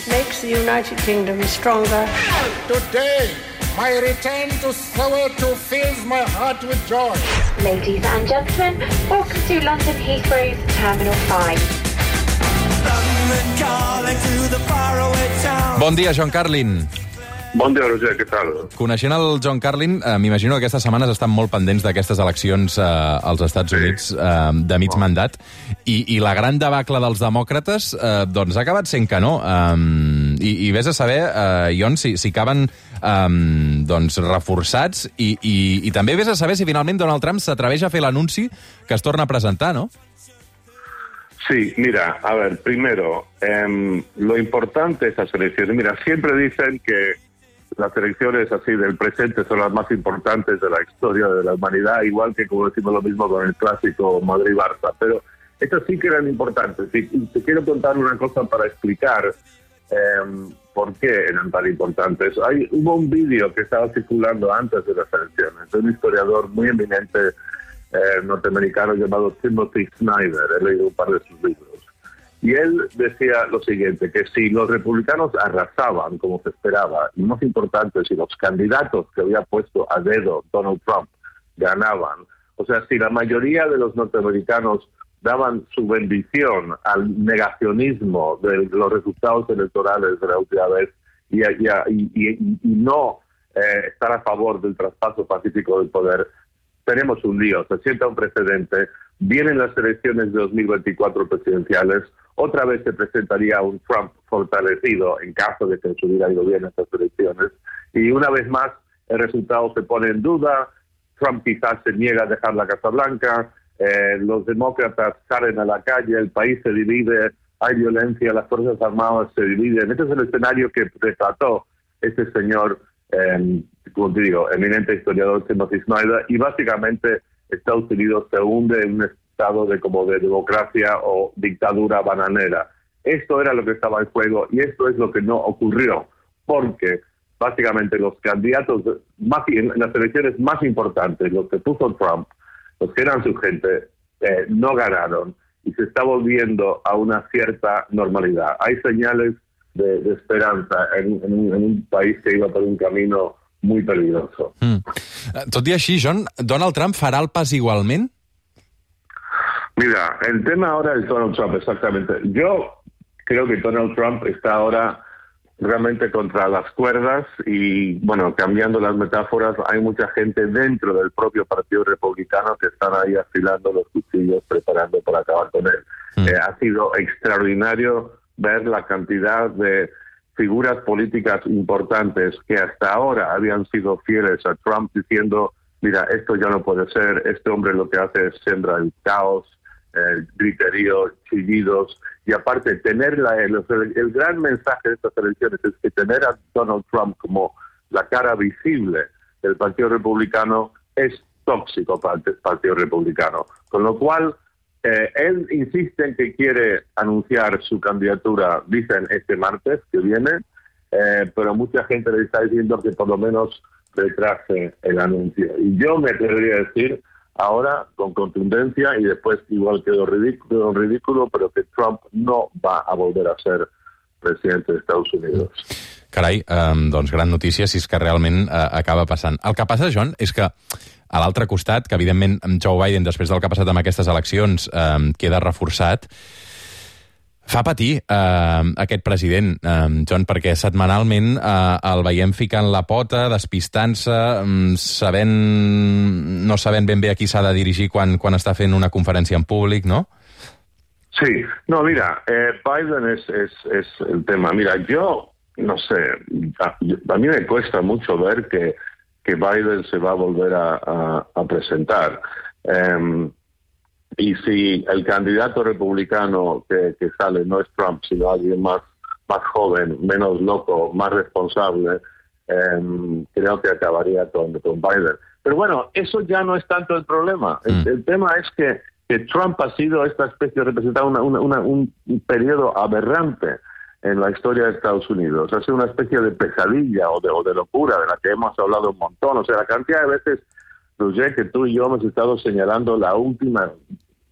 It makes the United Kingdom stronger. Today, my return to Soweto fills my heart with joy. Ladies and gentlemen, welcome to London Heathrow's Terminal 5. Bon dia, John Carlin. Bon dia, Roger, què tal? Coneixent el John Carlin, eh, m'imagino que aquestes setmanes estan molt pendents d'aquestes eleccions eh, als Estats Units eh, de mig mandat, i, i la gran debacle dels demòcrates eh, doncs ha acabat sent que no. Eh, i, I vés a saber, eh, Ion, si, si acaben eh, doncs, reforçats, i, i, i també vés a saber si finalment Donald Trump s'atreveix a fer l'anunci que es torna a presentar, no? Sí, mira, a ver, primero, em, lo importante de estas elecciones, mira, siempre dicen que las elecciones así del presente son las más importantes de la historia de la humanidad, igual que como decimos lo mismo con el clásico Madrid-Barça, pero estas sí que eran importantes. Y, te quiero contar una cosa para explicar em, por qué eran tan importantes. Hay, hubo un vídeo que estaba circulando antes de las elecciones de un historiador muy eminente eh, norteamericano llamado Timothy Snyder. He leído un par de sus libros. Y él decía lo siguiente, que si los republicanos arrasaban como se esperaba, y más importante, si los candidatos que había puesto a dedo Donald Trump ganaban, o sea, si la mayoría de los norteamericanos daban su bendición al negacionismo de los resultados electorales de la última vez y, y, no eh, estar a favor del traspaso pacífico del poder, tenemos un lío, se sienta un precedente, vienen las elecciones de 2024 presidenciales, otra vez se presentaría un Trump fortalecido en caso de que subiera ido bien estas elecciones, y una vez más el resultado se pone en duda, Trump quizás se niega a dejar la Casa Blanca, eh, los demócratas salen a la calle, el país se divide, hay violencia, las Fuerzas Armadas se dividen. Este es el escenario que retrató este señor eh, como te digo, eminente historiador Timothy Snyder, y básicamente Estados Unidos se hunde en un estado de como de democracia o dictadura bananera. Esto era lo que estaba en juego y esto es lo que no ocurrió, porque básicamente los candidatos más en las elecciones más importantes, los que puso Trump, los que eran su gente, eh, no ganaron y se está volviendo a una cierta normalidad. Hay señales de, de esperanza en, en, en un país que iba por un camino muy peligroso. Mm. Tot i així, John, Donald Trump farà el pas igualment? Mira, el tema ahora es Donald Trump, exactamente. Yo creo que Donald Trump está ahora realmente contra las cuerdas y, bueno, cambiando las metáforas, hay mucha gente dentro del propio Partido Republicano que están ahí afilando los cuchillos, preparando para acabar con él. Mm. Eh, ha sido extraordinario ver la cantidad de figuras políticas importantes que hasta ahora habían sido fieles a Trump diciendo, mira, esto ya no puede ser, este hombre lo que hace es sembrar el caos, el griterío, chillidos, y aparte tener la, el, el, gran mensaje de estas elecciones es que tener a Donald Trump como la cara visible del Partido Republicano es tóxico para el Partido Republicano. Con lo cual, eh, él insiste en que quiere anunciar su candidatura, dicen, este martes que viene, eh, pero mucha gente le está diciendo que por lo menos retrase el anuncio. Y yo me atrevería a decir ahora con contundencia y después igual quedó ridículo, ridículo, pero que Trump no va a volver a ser presidente de Estados Unidos. Carai, eh, doncs gran notícia si és que realment eh, acaba passant. El que passa, John, és que a l'altre costat, que evidentment Joe Biden, després del que ha passat amb aquestes eleccions, eh, queda reforçat, fa patir eh, aquest president, eh, John, perquè setmanalment eh, el veiem ficant la pota, despistant-se, eh, sabent, no sabent ben bé a qui s'ha de dirigir quan, quan està fent una conferència en públic, no? Sí, no, mira, eh, Biden es, es, es el tema. Mira, yo, no sé, a, a mí me cuesta mucho ver que que Biden se va a volver a, a, a presentar. Um, y si el candidato republicano que, que, sale no es Trump, sino alguien más, más joven, menos loco, más responsable, um, creo que acabaría con, con, Biden. Pero bueno, eso ya no es tanto el problema. El, mm. el tema es que, que, Trump ha sido esta especie una, una, una, un periodo aberrante en la historia de Estados Unidos. Ha sido una especie de pesadilla o de, o de locura de la que hemos hablado un montón. O sea, la cantidad de veces, Roger, que tú y yo hemos estado señalando la última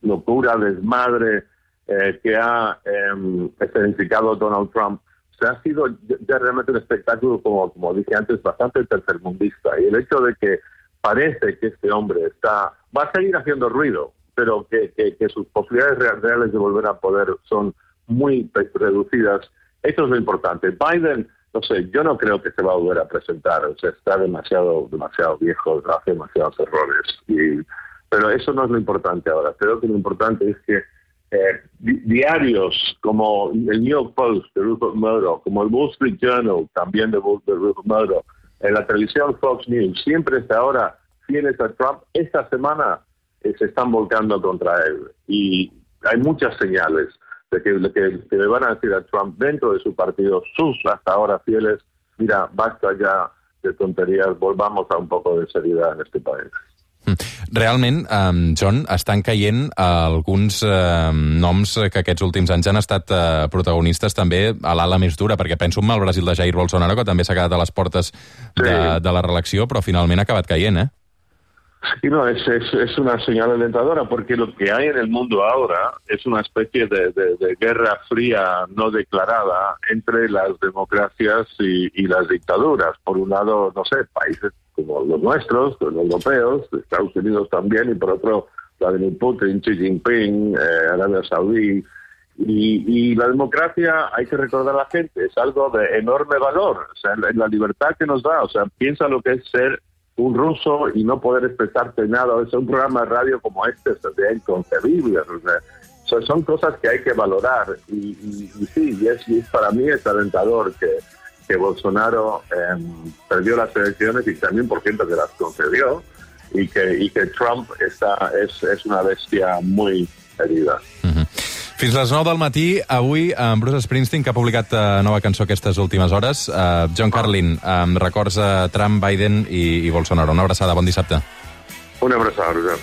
locura, desmadre eh, que ha eh, escenificado Donald Trump, se ha sido ya realmente un espectáculo, como, como dije antes, bastante tercermundista. Y el hecho de que parece que este hombre está va a seguir haciendo ruido, pero que, que, que sus posibilidades reales de volver a poder son muy reducidas, eso es lo importante. Biden, no sé, yo no creo que se va a volver a presentar, o sea, está demasiado, demasiado viejo, hace demasiados errores. Y, pero eso no es lo importante ahora. Creo que lo importante es que eh, diarios como el New York Post de Rupert Murdoch, como el Wall Street Journal también de, de Rupert Murdoch, en la televisión Fox News, siempre hasta ahora fieles a Trump, esta semana eh, se están volcando contra él. Y hay muchas señales de que, de que, que, le van a decir a Trump dentro de su partido, sus hasta ahora fieles, mira, basta ya de tonterías, volvamos a un poco de seriedad en este país. Realment, um, John, estan caient alguns uh, noms que aquests últims anys han estat uh, protagonistes també a l'ala més dura, perquè penso en el Brasil de Jair Bolsonaro, que també s'ha quedat a les portes de, sí. de la reelecció, però finalment ha acabat caient, eh? Sí, no, es, es, es, una señal alentadora porque lo que hay en el mundo ahora es una especie de, de, de guerra fría no declarada entre las democracias y, y, las dictaduras. Por un lado, no sé, países como los nuestros, los europeos, Estados Unidos también, y por otro, Vladimir Putin, Xi Jinping, eh, Arabia Saudí. Y, y, la democracia, hay que recordar a la gente, es algo de enorme valor, o sea, la, la libertad que nos da, o sea, piensa lo que es ser un ruso y no poder expresarte nada. O sea, un programa de radio como este sería inconcebible. O sea, son cosas que hay que valorar. Y, y, y sí, y es, y para mí es alentador que, que Bolsonaro eh, perdió las elecciones y también por cierto que las concedió y que, y que Trump está, es, es una bestia muy herida. -huh. Fins les 9 del matí, avui, amb Bruce Springsteen, que ha publicat uh, nova cançó aquestes últimes hores. Uh, John Carlin, amb records a Trump, Biden i, i Bolsonaro. Una abraçada, bon dissabte. Una abraçada, Roger.